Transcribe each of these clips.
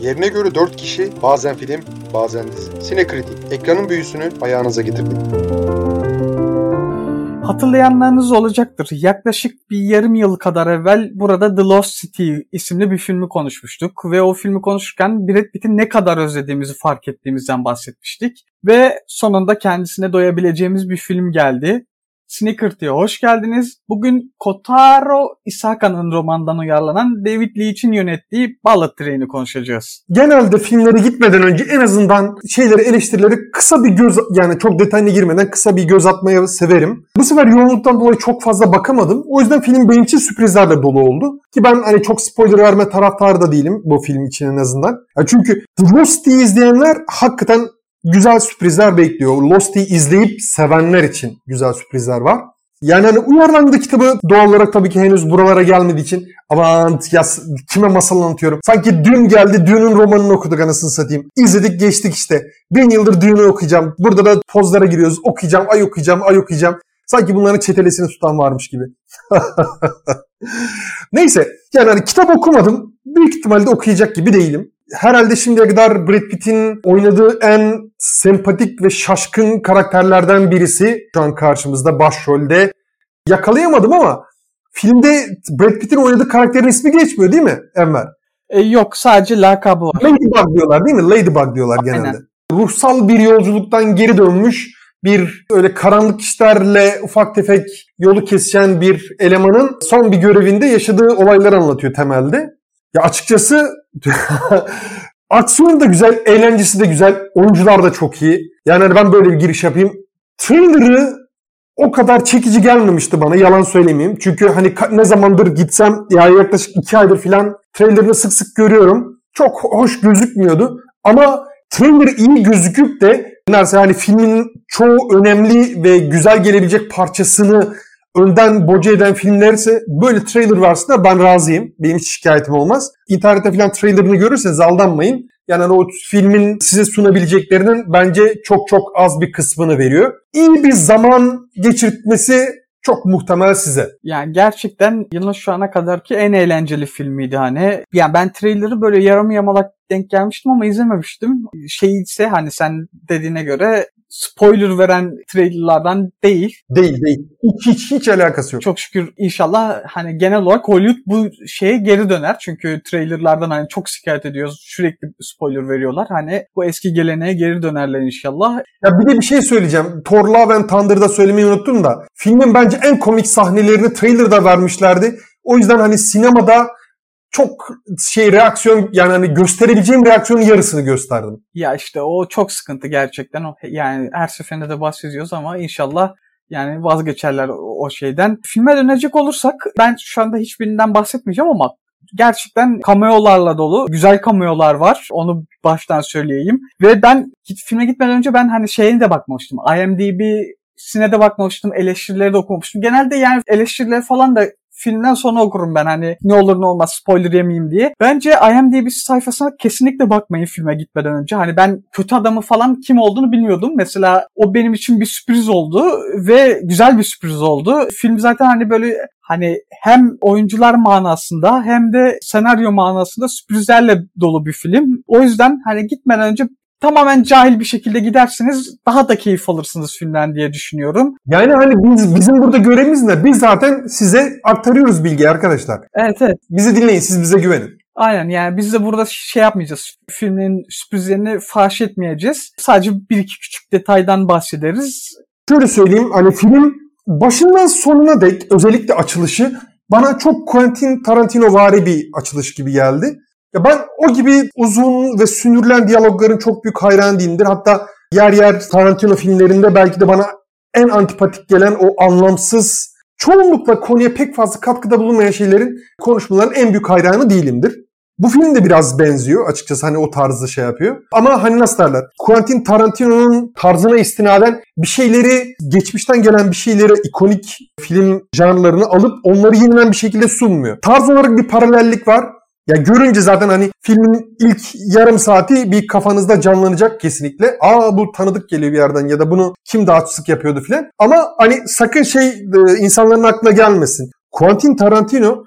Yerine göre 4 kişi bazen film bazen dizi. Sinekritik ekranın büyüsünü ayağınıza getirdik. Hatırlayanlarınız olacaktır. Yaklaşık bir yarım yıl kadar evvel burada The Lost City isimli bir filmi konuşmuştuk. Ve o filmi konuşurken Brad Pitt'i ne kadar özlediğimizi fark ettiğimizden bahsetmiştik. Ve sonunda kendisine doyabileceğimiz bir film geldi. Sneakerty'ye hoş geldiniz. Bugün Kotaro Isaka'nın romandan uyarlanan David Leitch'in yönettiği Bullet Train'i konuşacağız. Genelde filmlere gitmeden önce en azından şeyleri eleştirileri kısa bir göz yani çok detaylı girmeden kısa bir göz atmayı severim. Bu sefer yoğunluktan dolayı çok fazla bakamadım. O yüzden film benim için sürprizlerle dolu oldu. Ki ben hani çok spoiler verme taraftarı da değilim bu film için en azından. Ya çünkü The izleyenler hakikaten güzel sürprizler bekliyor. Lost'ı izleyip sevenler için güzel sürprizler var. Yani hani uyarlandı kitabı doğal olarak tabii ki henüz buralara gelmediği için aman ya kime masal anlatıyorum. Sanki dün geldi düğünün romanını okuduk anasını satayım. İzledik geçtik işte. Bin yıldır düğünü okuyacağım. Burada da pozlara giriyoruz. Okuyacağım, ay okuyacağım, ay okuyacağım. Sanki bunların çetelesini tutan varmış gibi. Neyse yani hani kitap okumadım. Büyük ihtimalle okuyacak gibi değilim herhalde şimdiye kadar Brad Pitt'in oynadığı en sempatik ve şaşkın karakterlerden birisi şu an karşımızda başrolde. Yakalayamadım ama filmde Brad Pitt'in oynadığı karakterin ismi geçmiyor değil mi Enver? E, yok sadece lakabı var. Ladybug diyorlar değil mi? Ladybug diyorlar Aynen. genelde. Ruhsal bir yolculuktan geri dönmüş bir öyle karanlık işlerle ufak tefek yolu kesişen bir elemanın son bir görevinde yaşadığı olayları anlatıyor temelde. Ya açıkçası aksiyonu da güzel, eğlencesi de güzel, oyuncular da çok iyi. Yani hani ben böyle bir giriş yapayım. Trailer'ı o kadar çekici gelmemişti bana yalan söylemeyeyim. Çünkü hani ne zamandır gitsem ya yaklaşık iki aydır filan trailer'ını sık sık görüyorum. Çok hoş gözükmüyordu. Ama trailer iyi gözüküp de neredeyse hani filmin çoğu önemli ve güzel gelebilecek parçasını önden boca eden filmlerse böyle trailer varsa ben razıyım. Benim hiç şikayetim olmaz. İnternette falan trailerını görürseniz aldanmayın. Yani hani o filmin size sunabileceklerinin bence çok çok az bir kısmını veriyor. İyi bir zaman geçirtmesi çok muhtemel size. Yani gerçekten yılın şu ana kadarki en eğlenceli filmiydi hani. Yani ben trailer'ı böyle yarım yamalak denk gelmiştim ama izlememiştim. Şey ise hani sen dediğine göre spoiler veren trailerlardan değil. Değil değil. Hiç, hiç, hiç alakası yok. Çok şükür inşallah hani genel olarak Hollywood bu şeye geri döner. Çünkü trailerlardan hani çok şikayet ediyoruz. Sürekli spoiler veriyorlar. Hani bu eski geleneğe geri dönerler inşallah. Ya bir de bir şey söyleyeceğim. Thor Love and Thunder'da söylemeyi unuttum da. Filmin bence en komik sahnelerini trailerda vermişlerdi. O yüzden hani sinemada çok şey reaksiyon yani hani gösterebileceğim reaksiyonun yarısını gösterdim. Ya işte o çok sıkıntı gerçekten. O yani her seferinde de bahsediyoruz ama inşallah yani vazgeçerler o şeyden. Filme dönecek olursak ben şu anda hiçbirinden bahsetmeyeceğim ama gerçekten cameolarla dolu. Güzel cameolar var. Onu baştan söyleyeyim. Ve ben filme gitmeden önce ben hani şeyine de bakmamıştım. IMDb sine de bakmamıştım. Eleştirileri de okumamıştım. Genelde yani eleştirileri falan da filmden sonra okurum ben hani ne olur ne olmaz spoiler yemeyeyim diye. Bence IMDb sayfasına kesinlikle bakmayın filme gitmeden önce. Hani ben kötü adamı falan kim olduğunu bilmiyordum. Mesela o benim için bir sürpriz oldu ve güzel bir sürpriz oldu. Film zaten hani böyle hani hem oyuncular manasında hem de senaryo manasında sürprizlerle dolu bir film. O yüzden hani gitmeden önce tamamen cahil bir şekilde gidersiniz daha da keyif alırsınız filmden diye düşünüyorum. Yani hani biz bizim burada görevimiz ne? Biz zaten size aktarıyoruz bilgi arkadaşlar. Evet evet. Bizi dinleyin siz bize güvenin. Aynen yani biz de burada şey yapmayacağız. Filmin sürprizlerini faş etmeyeceğiz. Sadece bir iki küçük detaydan bahsederiz. Şöyle söyleyeyim hani film başından sonuna dek özellikle açılışı bana çok Quentin Tarantino vari bir açılış gibi geldi. Ya ben o gibi uzun ve sünürlen diyalogların çok büyük hayran değilimdir. Hatta yer yer Tarantino filmlerinde belki de bana en antipatik gelen o anlamsız, çoğunlukla konuya pek fazla katkıda bulunmayan şeylerin konuşmaların en büyük hayranı değilimdir. Bu film de biraz benziyor açıkçası hani o tarzı şey yapıyor. Ama hani nasıl derler? Quentin Tarantino'nun tarzına istinaden bir şeyleri geçmişten gelen bir şeyleri ikonik film janrlarını alıp onları yeniden bir şekilde sunmuyor. Tarz olarak bir paralellik var. Ya görünce zaten hani filmin ilk yarım saati bir kafanızda canlanacak kesinlikle. Aa bu tanıdık geliyor bir yerden ya da bunu kim daha sık yapıyordu filan. Ama hani sakın şey e, insanların aklına gelmesin. Quentin Tarantino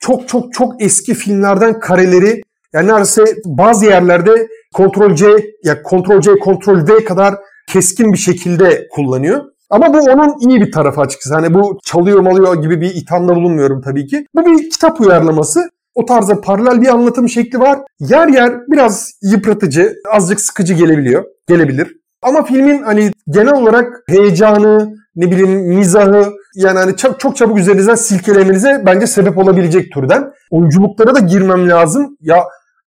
çok çok çok eski filmlerden kareleri Yani neredeyse bazı yerlerde Ctrl C ya Ctrl C Ctrl V kadar keskin bir şekilde kullanıyor. Ama bu onun iyi bir tarafı açıkçası. Hani bu çalıyor malıyor gibi bir ithamda bulunmuyorum tabii ki. Bu bir kitap uyarlaması. O tarzda paralel bir anlatım şekli var. Yer yer biraz yıpratıcı, azıcık sıkıcı gelebiliyor. Gelebilir. Ama filmin hani genel olarak heyecanı, ne bileyim mizahı yani hani çok, çok çabuk üzerinizden silkelemenize bence sebep olabilecek türden. Oyunculuklara da girmem lazım. Ya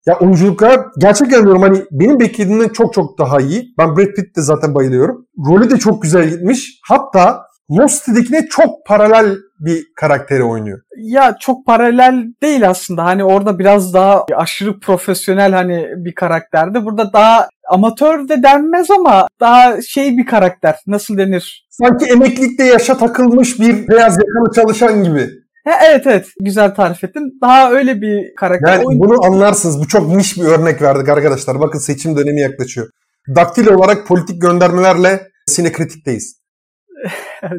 ya oyunculuklar gerçekten diyorum hani benim beklediğimden çok çok daha iyi. Ben Brad Pitt de zaten bayılıyorum. Rolü de çok güzel gitmiş. Hatta Lost City'dekine çok paralel bir karakteri oynuyor. Ya çok paralel değil aslında. Hani orada biraz daha aşırı profesyonel hani bir karakterdi. Burada daha amatör de denmez ama daha şey bir karakter. Nasıl denir? Sanki emeklilikte yaşa takılmış bir beyaz yakalı çalışan gibi. Ha, evet evet güzel tarif ettin. Daha öyle bir karakter. Yani Oyun... bunu anlarsınız. Bu çok niş bir örnek verdik arkadaşlar. Bakın seçim dönemi yaklaşıyor. Daktil olarak politik göndermelerle sinekritikteyiz.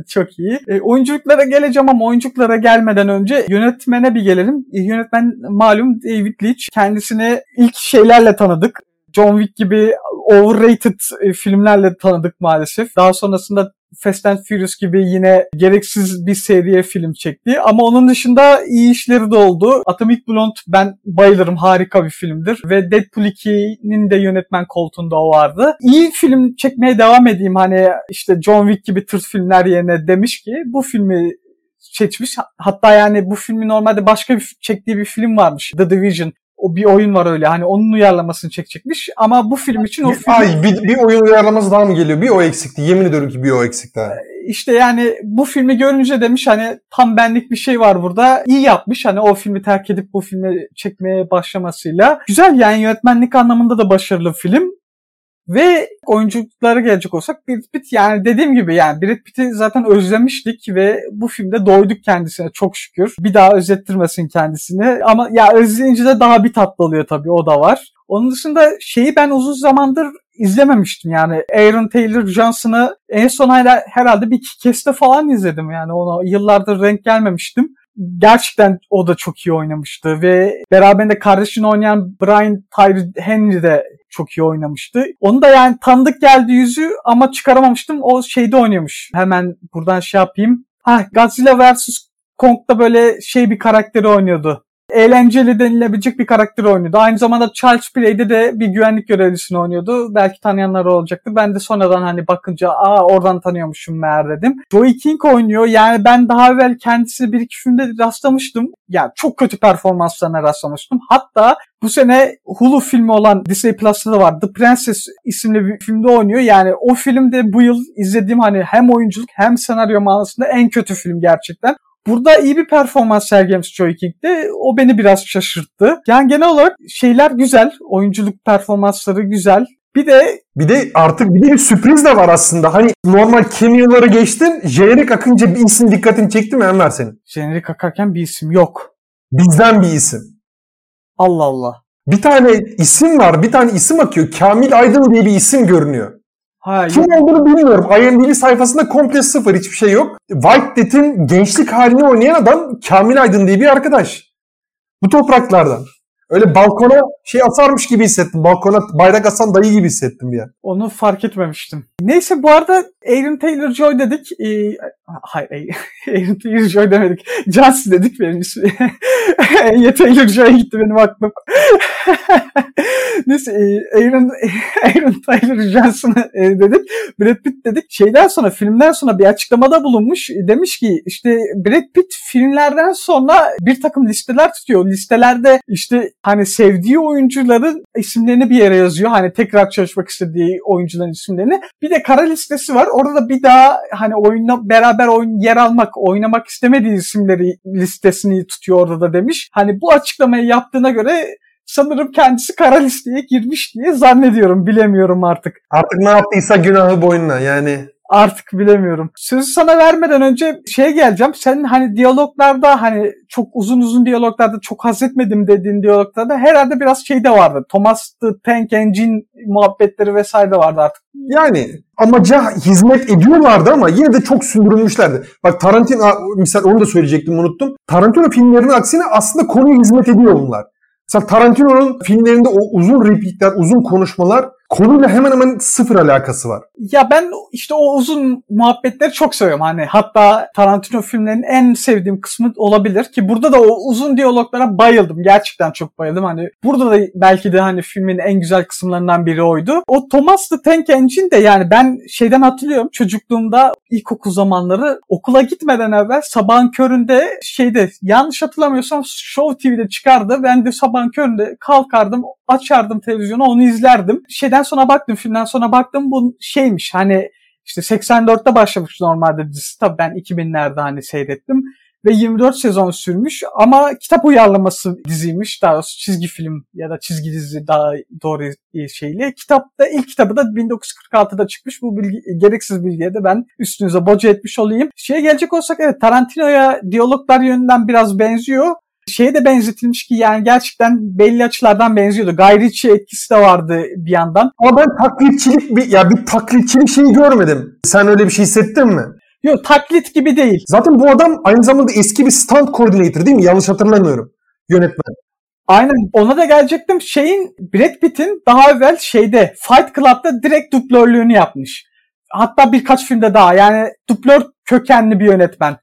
Çok iyi. E, oyunculuklara geleceğim ama oyunculuklara gelmeden önce yönetmene bir gelelim. E, yönetmen malum David Leitch. Kendisini ilk şeylerle tanıdık. John Wick gibi overrated e, filmlerle tanıdık maalesef. Daha sonrasında Fast and Furious gibi yine gereksiz bir seriye film çekti. Ama onun dışında iyi işleri de oldu. Atomic Blonde ben bayılırım. Harika bir filmdir. Ve Deadpool 2'nin de yönetmen koltuğunda o vardı. İyi film çekmeye devam edeyim. Hani işte John Wick gibi tırt filmler yerine demiş ki bu filmi seçmiş. Hatta yani bu filmi normalde başka bir çektiği bir film varmış. The Division o bir oyun var öyle. Hani onun uyarlamasını çekecekmiş. Ama bu film için o film... Ay bir, bir oyun uyarlaması daha mı geliyor? Bir o eksikti. Yemin ediyorum ki bir o eksikti. İşte yani bu filmi görünce demiş hani tam benlik bir şey var burada. İyi yapmış hani o filmi terk edip bu filmi çekmeye başlamasıyla. Güzel yani yönetmenlik anlamında da başarılı film. Ve oyunculuklara gelecek olsak Brad Pitt yani dediğim gibi yani Brad Pitt'i zaten özlemiştik ve bu filmde doyduk kendisine çok şükür. Bir daha özettirmesin kendisini ama ya özleyince de daha bir tatlı oluyor tabii o da var. Onun dışında şeyi ben uzun zamandır izlememiştim yani Aaron Taylor Johnson'ı en son herhalde bir iki keste falan izledim yani ona yıllardır renk gelmemiştim gerçekten o da çok iyi oynamıştı ve beraberinde kardeşini oynayan Brian Tyree Henry de çok iyi oynamıştı. Onu da yani tanıdık geldi yüzü ama çıkaramamıştım. O şeyde oynuyormuş. Hemen buradan şey yapayım. Ha Godzilla vs. Kong'da böyle şey bir karakteri oynuyordu eğlenceli denilebilecek bir karakter oynuyordu. Aynı zamanda Charles Play'de de bir güvenlik görevlisini oynuyordu. Belki tanıyanlar olacaktı. Ben de sonradan hani bakınca aa oradan tanıyormuşum meğer dedim. Joey King oynuyor. Yani ben daha evvel kendisini bir iki filmde rastlamıştım. Yani çok kötü performanslarına rastlamıştım. Hatta bu sene Hulu filmi olan Disney Plus'ta da var. The Princess isimli bir filmde oynuyor. Yani o filmde bu yıl izlediğim hani hem oyunculuk hem senaryo manasında en kötü film gerçekten. Burada iyi bir performans sergilemiş Joey King'de. O beni biraz şaşırttı. Yani genel olarak şeyler güzel. Oyunculuk performansları güzel. Bir de bir de artık bir de bir sürpriz de var aslında. Hani normal cameo'ları geçtin. Jenerik akınca bir isim dikkatini çekti mi Enver senin? Jenerik akarken bir isim yok. Bizden bir isim. Allah Allah. Bir tane isim var. Bir tane isim akıyor. Kamil Aydın diye bir isim görünüyor. Ha, Kim olduğunu bilmiyorum. IMDb sayfasında komple sıfır hiçbir şey yok. White Dead'in gençlik halini oynayan adam Kamil Aydın diye bir arkadaş. Bu topraklardan. Öyle balkona şey asarmış gibi hissettim. Balkona bayrak asan dayı gibi hissettim ya. Onu fark etmemiştim. Neyse bu arada Aaron Taylor-Joy dedik. Ee, hayır Aaron Taylor-Joy demedik. Johnson dedik benim ismi. Anya Taylor-Joy'a gitti benim aklım. Neyse e, Aaron, Aaron Taylor Johnson'ı e, dedik. Brad Pitt dedik. Şeyden sonra filmden sonra bir açıklamada bulunmuş. Demiş ki işte Brad Pitt filmlerden sonra bir takım listeler tutuyor. Listelerde işte hani sevdiği oyuncuların isimlerini bir yere yazıyor. Hani tekrar çalışmak istediği oyuncuların isimlerini. Bir de kara listesi var. Orada da bir daha hani oyunla beraber oyun yer almak, oynamak istemediği isimleri listesini tutuyor orada da demiş. Hani bu açıklamayı yaptığına göre sanırım kendisi kara listeye girmiş diye zannediyorum. Bilemiyorum artık. Artık ne yaptıysa günahı boynuna yani. Artık bilemiyorum. Sözü sana vermeden önce şeye geleceğim. Sen hani diyaloglarda hani çok uzun uzun diyaloglarda çok haz etmedim dediğin diyaloglarda herhalde biraz şey de vardı. Thomas the Tank Engine muhabbetleri vesaire de vardı artık. Yani amaca hizmet ediyorlardı ama yine de çok sündürülmüşlerdi. Bak Tarantino misal onu da söyleyecektim unuttum. Tarantino filmlerinin aksine aslında konuya hizmet ediyor bunlar. Mesela Tarantino'nun filmlerinde o uzun replikler, uzun konuşmalar konuyla hemen hemen sıfır alakası var. Ya ben işte o uzun muhabbetleri çok seviyorum. Hani hatta Tarantino filmlerinin en sevdiğim kısmı olabilir ki burada da o uzun diyaloglara bayıldım. Gerçekten çok bayıldım. Hani burada da belki de hani filmin en güzel kısımlarından biri oydu. O Thomas the Tank Engine de yani ben şeyden hatırlıyorum. Çocukluğumda ilkokul zamanları okula gitmeden evvel sabahın köründe şeyde yanlış hatırlamıyorsam Show TV'de çıkardı. Ben de sabahın köründe kalkardım açardım televizyonu onu izlerdim. Şeyden sonra baktım filmden sonra baktım bu şeymiş hani işte 84'te başlamış normalde dizisi tabii ben 2000'lerde hani seyrettim ve 24 sezon sürmüş ama kitap uyarlaması diziymiş daha doğrusu çizgi film ya da çizgi dizi daha doğru şeyle. Kitapta ilk kitabı da 1946'da çıkmış. Bu bilgi, gereksiz bilgiye de ben üstünüze boca etmiş olayım. Şeye gelecek olsak evet Tarantino'ya diyaloglar yönünden biraz benziyor şeye de benzetilmiş ki yani gerçekten belli açılardan benziyordu. Gayri etkisi de vardı bir yandan. Ama ben taklitçilik bir ya bir taklitçilik şeyi görmedim. Sen öyle bir şey hissettin mi? Yok taklit gibi değil. Zaten bu adam aynı zamanda eski bir stunt coordinator değil mi? Yanlış hatırlamıyorum. Yönetmen. Aynen ona da gelecektim. Şeyin Brad Pitt'in daha evvel şeyde Fight Club'da direkt dublörlüğünü yapmış. Hatta birkaç filmde daha yani dublör kökenli bir yönetmen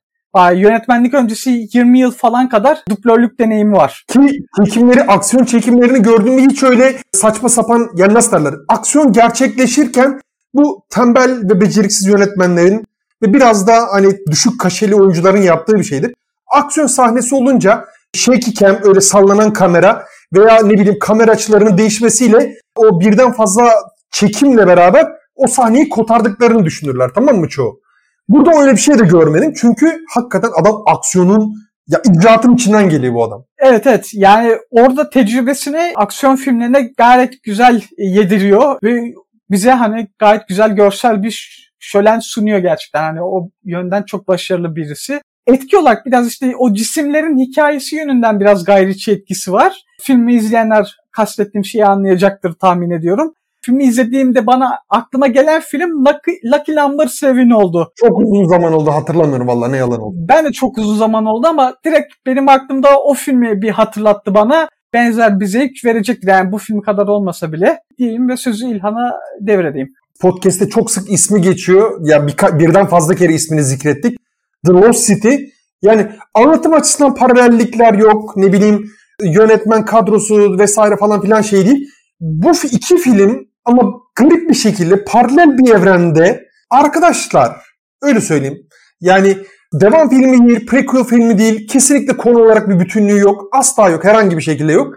yönetmenlik öncesi 20 yıl falan kadar duplörlük deneyimi var. Ki çekimleri, aksiyon çekimlerini gördüğümde hiç öyle saçma sapan, yani nasıl derler, aksiyon gerçekleşirken bu tembel ve beceriksiz yönetmenlerin ve biraz da hani düşük kaşeli oyuncuların yaptığı bir şeydir. Aksiyon sahnesi olunca shaky cam, öyle sallanan kamera veya ne bileyim kamera açılarının değişmesiyle o birden fazla çekimle beraber o sahneyi kotardıklarını düşünürler tamam mı çoğu? Burada öyle bir şey de görmedim. Çünkü hakikaten adam aksiyonun ya icraatın içinden geliyor bu adam. Evet evet yani orada tecrübesini aksiyon filmlerine gayet güzel yediriyor ve bize hani gayet güzel görsel bir şölen sunuyor gerçekten. Hani o yönden çok başarılı birisi. Etki olarak biraz işte o cisimlerin hikayesi yönünden biraz gayriçi etkisi var. Filmi izleyenler kastettiğim şeyi anlayacaktır tahmin ediyorum filmi izlediğimde bana aklıma gelen film Lucky, Lucky Number 7 oldu. Çok uzun zaman oldu hatırlamıyorum valla ne yalan oldu. Ben de çok uzun zaman oldu ama direkt benim aklımda o filmi bir hatırlattı bana. Benzer bir zevk verecek yani bu film kadar olmasa bile diyeyim ve sözü İlhan'a devredeyim. Podcast'te çok sık ismi geçiyor. Ya birka- birden fazla kere ismini zikrettik. The Lost City. Yani anlatım açısından paralellikler yok. Ne bileyim yönetmen kadrosu vesaire falan filan şey değil. Bu iki film ama garip bir şekilde paralel bir evrende arkadaşlar öyle söyleyeyim. Yani devam filmi değil, prequel filmi değil. Kesinlikle konu olarak bir bütünlüğü yok. Asla yok. Herhangi bir şekilde yok.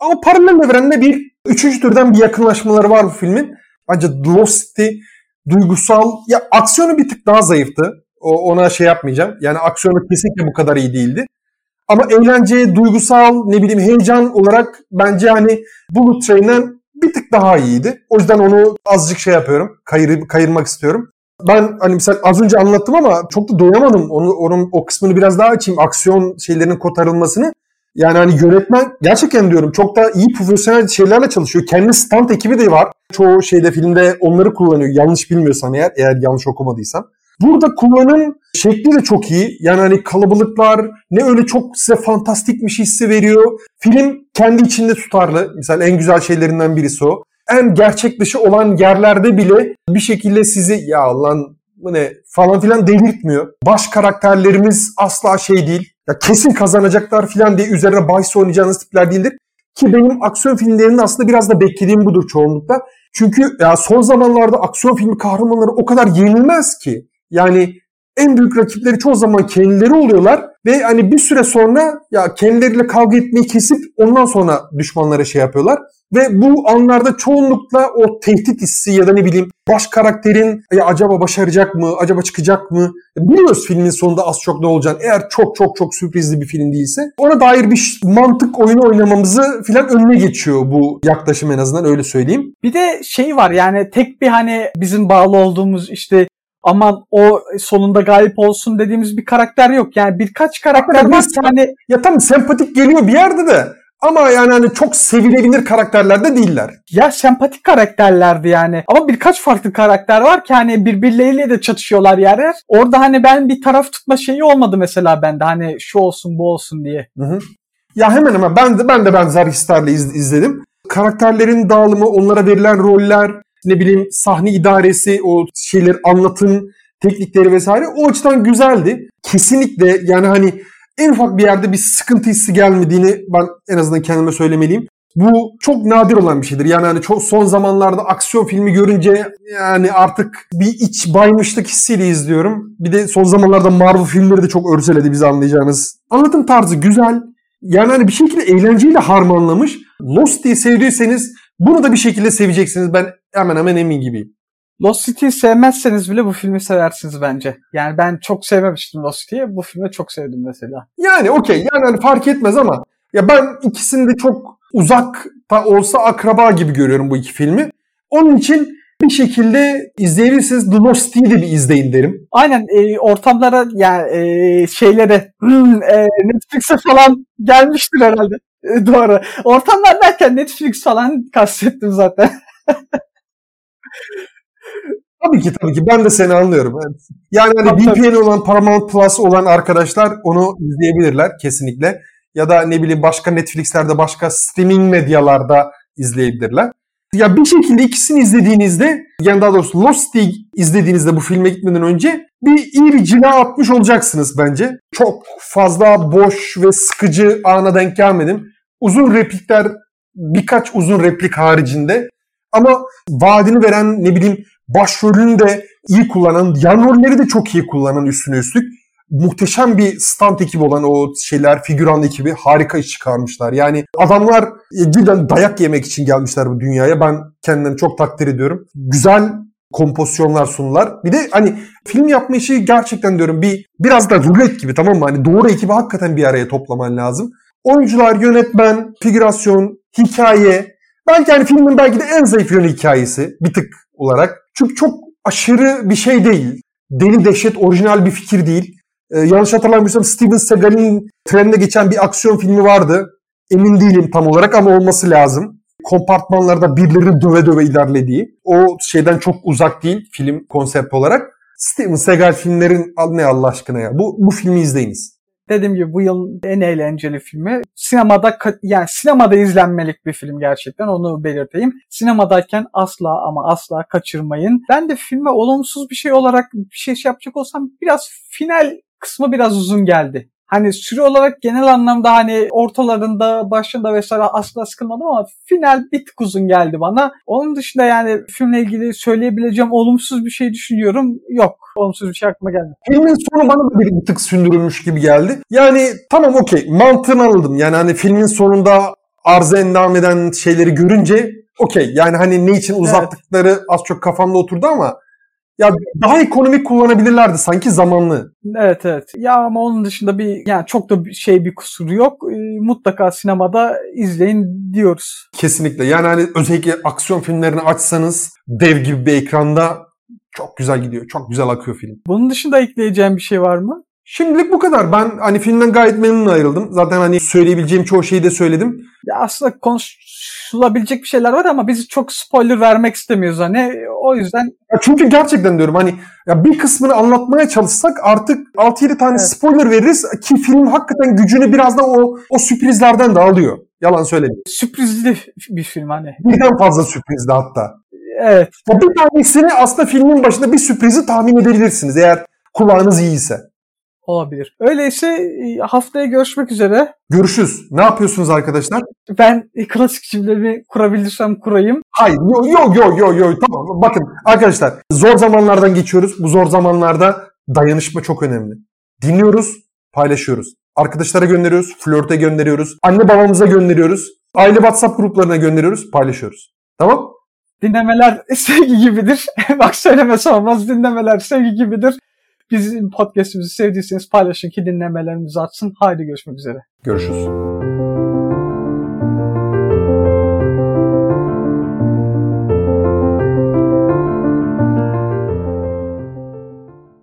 Ama paralel evrende bir üçüncü türden bir yakınlaşmaları var bu filmin. Ancak Lost City duygusal ya aksiyonu bir tık daha zayıftı. O, ona şey yapmayacağım. Yani aksiyonu kesinlikle bu kadar iyi değildi. Ama eğlence, duygusal, ne bileyim heyecan olarak bence hani Bullet Train'den bir tık daha iyiydi. O yüzden onu azıcık şey yapıyorum. Kayır, kayırmak istiyorum. Ben hani mesela az önce anlattım ama çok da doyamadım. Onu, onun o kısmını biraz daha açayım. Aksiyon şeylerinin kotarılmasını. Yani hani yönetmen gerçekten diyorum çok da iyi profesyonel şeylerle çalışıyor. Kendi stand ekibi de var. Çoğu şeyde filmde onları kullanıyor. Yanlış bilmiyorsam eğer, eğer yanlış okumadıysam. Burada kullanım şekli de çok iyi. Yani hani kalabalıklar ne öyle çok size fantastikmiş hissi veriyor. Film kendi içinde tutarlı. Mesela en güzel şeylerinden birisi o. En gerçek dışı olan yerlerde bile bir şekilde sizi ya lan bu ne falan filan delirtmiyor. Baş karakterlerimiz asla şey değil. Ya kesin kazanacaklar filan diye üzerine bahis oynayacağınız tipler değildir. Ki benim aksiyon filmlerinin aslında biraz da beklediğim budur çoğunlukla. Çünkü ya son zamanlarda aksiyon filmi kahramanları o kadar yenilmez ki. Yani en büyük rakipleri çoğu zaman kendileri oluyorlar ve hani bir süre sonra ya kendileriyle kavga etmeyi kesip ondan sonra düşmanlara şey yapıyorlar. Ve bu anlarda çoğunlukla o tehdit hissi ya da ne bileyim baş karakterin ya acaba başaracak mı, acaba çıkacak mı? Biliyoruz filmin sonunda az çok ne olacak. Eğer çok çok çok sürprizli bir film değilse ona dair bir mantık oyunu oynamamızı filan önüne geçiyor bu yaklaşım en azından öyle söyleyeyim. Bir de şey var yani tek bir hani bizim bağlı olduğumuz işte aman o sonunda galip olsun dediğimiz bir karakter yok. Yani birkaç karakter var yani. Ya tam sempatik geliyor bir yerde de. Ama yani hani çok sevilebilir karakterler de değiller. Ya sempatik karakterlerdi yani. Ama birkaç farklı karakter var ki hani birbirleriyle de çatışıyorlar yer yer. Orada hani ben bir taraf tutma şeyi olmadı mesela bende. Hani şu olsun bu olsun diye. Hı hı. Ya hemen hemen ben de ben de benzer hislerle iz, izledim. Karakterlerin dağılımı, onlara verilen roller, ne bileyim sahne idaresi, o şeyler anlatım teknikleri vesaire o açıdan güzeldi. Kesinlikle yani hani en ufak bir yerde bir sıkıntı hissi gelmediğini ben en azından kendime söylemeliyim. Bu çok nadir olan bir şeydir. Yani hani çok son zamanlarda aksiyon filmi görünce yani artık bir iç baymışlık hissiyle izliyorum. Bir de son zamanlarda Marvel filmleri de çok örseledi bizi anlayacağınız. Anlatım tarzı güzel. Yani hani bir şekilde eğlenceyle harmanlamış. Lost diye sevdiyseniz bunu da bir şekilde seveceksiniz. Ben hemen hemen emin gibiyim. Lost City'yi sevmezseniz bile bu filmi seversiniz bence. Yani ben çok sevmemiştim Lost City'yi. Bu filmi çok sevdim mesela. Yani okey. Yani hani fark etmez ama ya ben ikisini de çok uzak da olsa akraba gibi görüyorum bu iki filmi. Onun için bir şekilde izleyebilirsiniz. The Lost City'yi de bir izleyin derim. Aynen e, ortamlara yani e, şeylere hmm, e, Netflix'e falan gelmiştir herhalde. E, doğru. Ortamlar derken Netflix falan kastettim zaten. Tabii ki tabii ki ben de seni anlıyorum. Yani hani VPN olan Paramount Plus olan arkadaşlar onu izleyebilirler kesinlikle. Ya da ne bileyim başka Netflix'lerde başka streaming medyalarda izleyebilirler. Ya bir şekilde ikisini izlediğinizde yani daha doğrusu Lost'i izlediğinizde bu filme gitmeden önce bir iyi bir cila atmış olacaksınız bence. Çok fazla boş ve sıkıcı ana denk gelmedim. Uzun replikler birkaç uzun replik haricinde ama vaadini veren ne bileyim başrolünü de iyi kullanan, yan rolleri de çok iyi kullanan üstüne üstlük. Muhteşem bir stand ekibi olan o şeyler, figüran ekibi harika iş çıkarmışlar. Yani adamlar e, cidden dayak yemek için gelmişler bu dünyaya. Ben kendilerini çok takdir ediyorum. Güzel kompozisyonlar sundular. Bir de hani film yapma işi gerçekten diyorum bir biraz da rulet gibi tamam mı? Hani doğru ekibi hakikaten bir araya toplaman lazım. Oyuncular, yönetmen, figürasyon, hikaye. Belki hani filmin belki de en zayıf yönü hikayesi bir tık olarak. Çünkü çok aşırı bir şey değil. Deli dehşet orijinal bir fikir değil. Ee, yanlış hatırlamıyorsam Steven Seagal'in treninde geçen bir aksiyon filmi vardı. Emin değilim tam olarak ama olması lazım. Kompartmanlarda birileri döve döve ilerlediği. O şeyden çok uzak değil film konsept olarak. Steven Seagal filmlerin ne Allah aşkına ya. Bu, bu filmi izleyiniz. Dediğim gibi bu yılın en eğlenceli filmi. Sinemada yani sinemada izlenmelik bir film gerçekten onu belirteyim. Sinemadayken asla ama asla kaçırmayın. Ben de filme olumsuz bir şey olarak bir şey yapacak olsam biraz final kısmı biraz uzun geldi. Hani süre olarak genel anlamda hani ortalarında, başında vesaire asla sıkılmadım ama final bir tık uzun geldi bana. Onun dışında yani filmle ilgili söyleyebileceğim olumsuz bir şey düşünüyorum. Yok. Olumsuz bir şey aklıma gelmedi. Filmin sonu bana da bir, tık sündürülmüş gibi geldi. Yani tamam okey mantığını anladım. Yani hani filmin sonunda arıza endam eden şeyleri görünce okey. Yani hani ne için uzattıkları az çok kafamda oturdu ama ya daha ekonomik kullanabilirlerdi sanki zamanlı. Evet evet. Ya ama onun dışında bir yani çok da şey bir kusuru yok. Ee, mutlaka sinemada izleyin diyoruz. Kesinlikle. Yani hani özellikle aksiyon filmlerini açsanız dev gibi bir ekranda çok güzel gidiyor. Çok güzel akıyor film. Bunun dışında ekleyeceğim bir şey var mı? Şimdilik bu kadar. Ben hani filmden gayet memnun ayrıldım. Zaten hani söyleyebileceğim çoğu şeyi de söyledim. Ya aslında konuşulabilecek bir şeyler var ama biz çok spoiler vermek istemiyoruz hani. O yüzden Ya çünkü gerçekten diyorum hani ya bir kısmını anlatmaya çalışsak artık 6-7 tane Evet. spoiler veririz ki film hakikaten gücünü biraz da o o sürprizlerden de alıyor. Yalan söylemeyeyim. sürprizli bir film hani. Birden fazla sürprizli hatta. Evet. Ya bir tanesini aslında filmin başında bir sürprizi tahmin edebilirsiniz eğer kulağınız iyiyse. Olabilir. Öyleyse e, haftaya görüşmek üzere. Görüşürüz. Ne yapıyorsunuz arkadaşlar? Ben e, klasik cümlemi kurabilirsem kurayım. Hayır, yok yok yok yok yo. tamam. Bakın arkadaşlar zor zamanlardan geçiyoruz. Bu zor zamanlarda dayanışma çok önemli. Dinliyoruz, paylaşıyoruz. Arkadaşlara gönderiyoruz, flörte gönderiyoruz, anne babamıza gönderiyoruz, aile WhatsApp gruplarına gönderiyoruz, paylaşıyoruz. Tamam? Dinlemeler sevgi gibidir. Bak söylemesi olmaz. Dinlemeler sevgi gibidir. Bizim podcastimizi sevdiyseniz paylaşın ki dinlemelerimiz artsın. Haydi görüşmek üzere. Görüşürüz.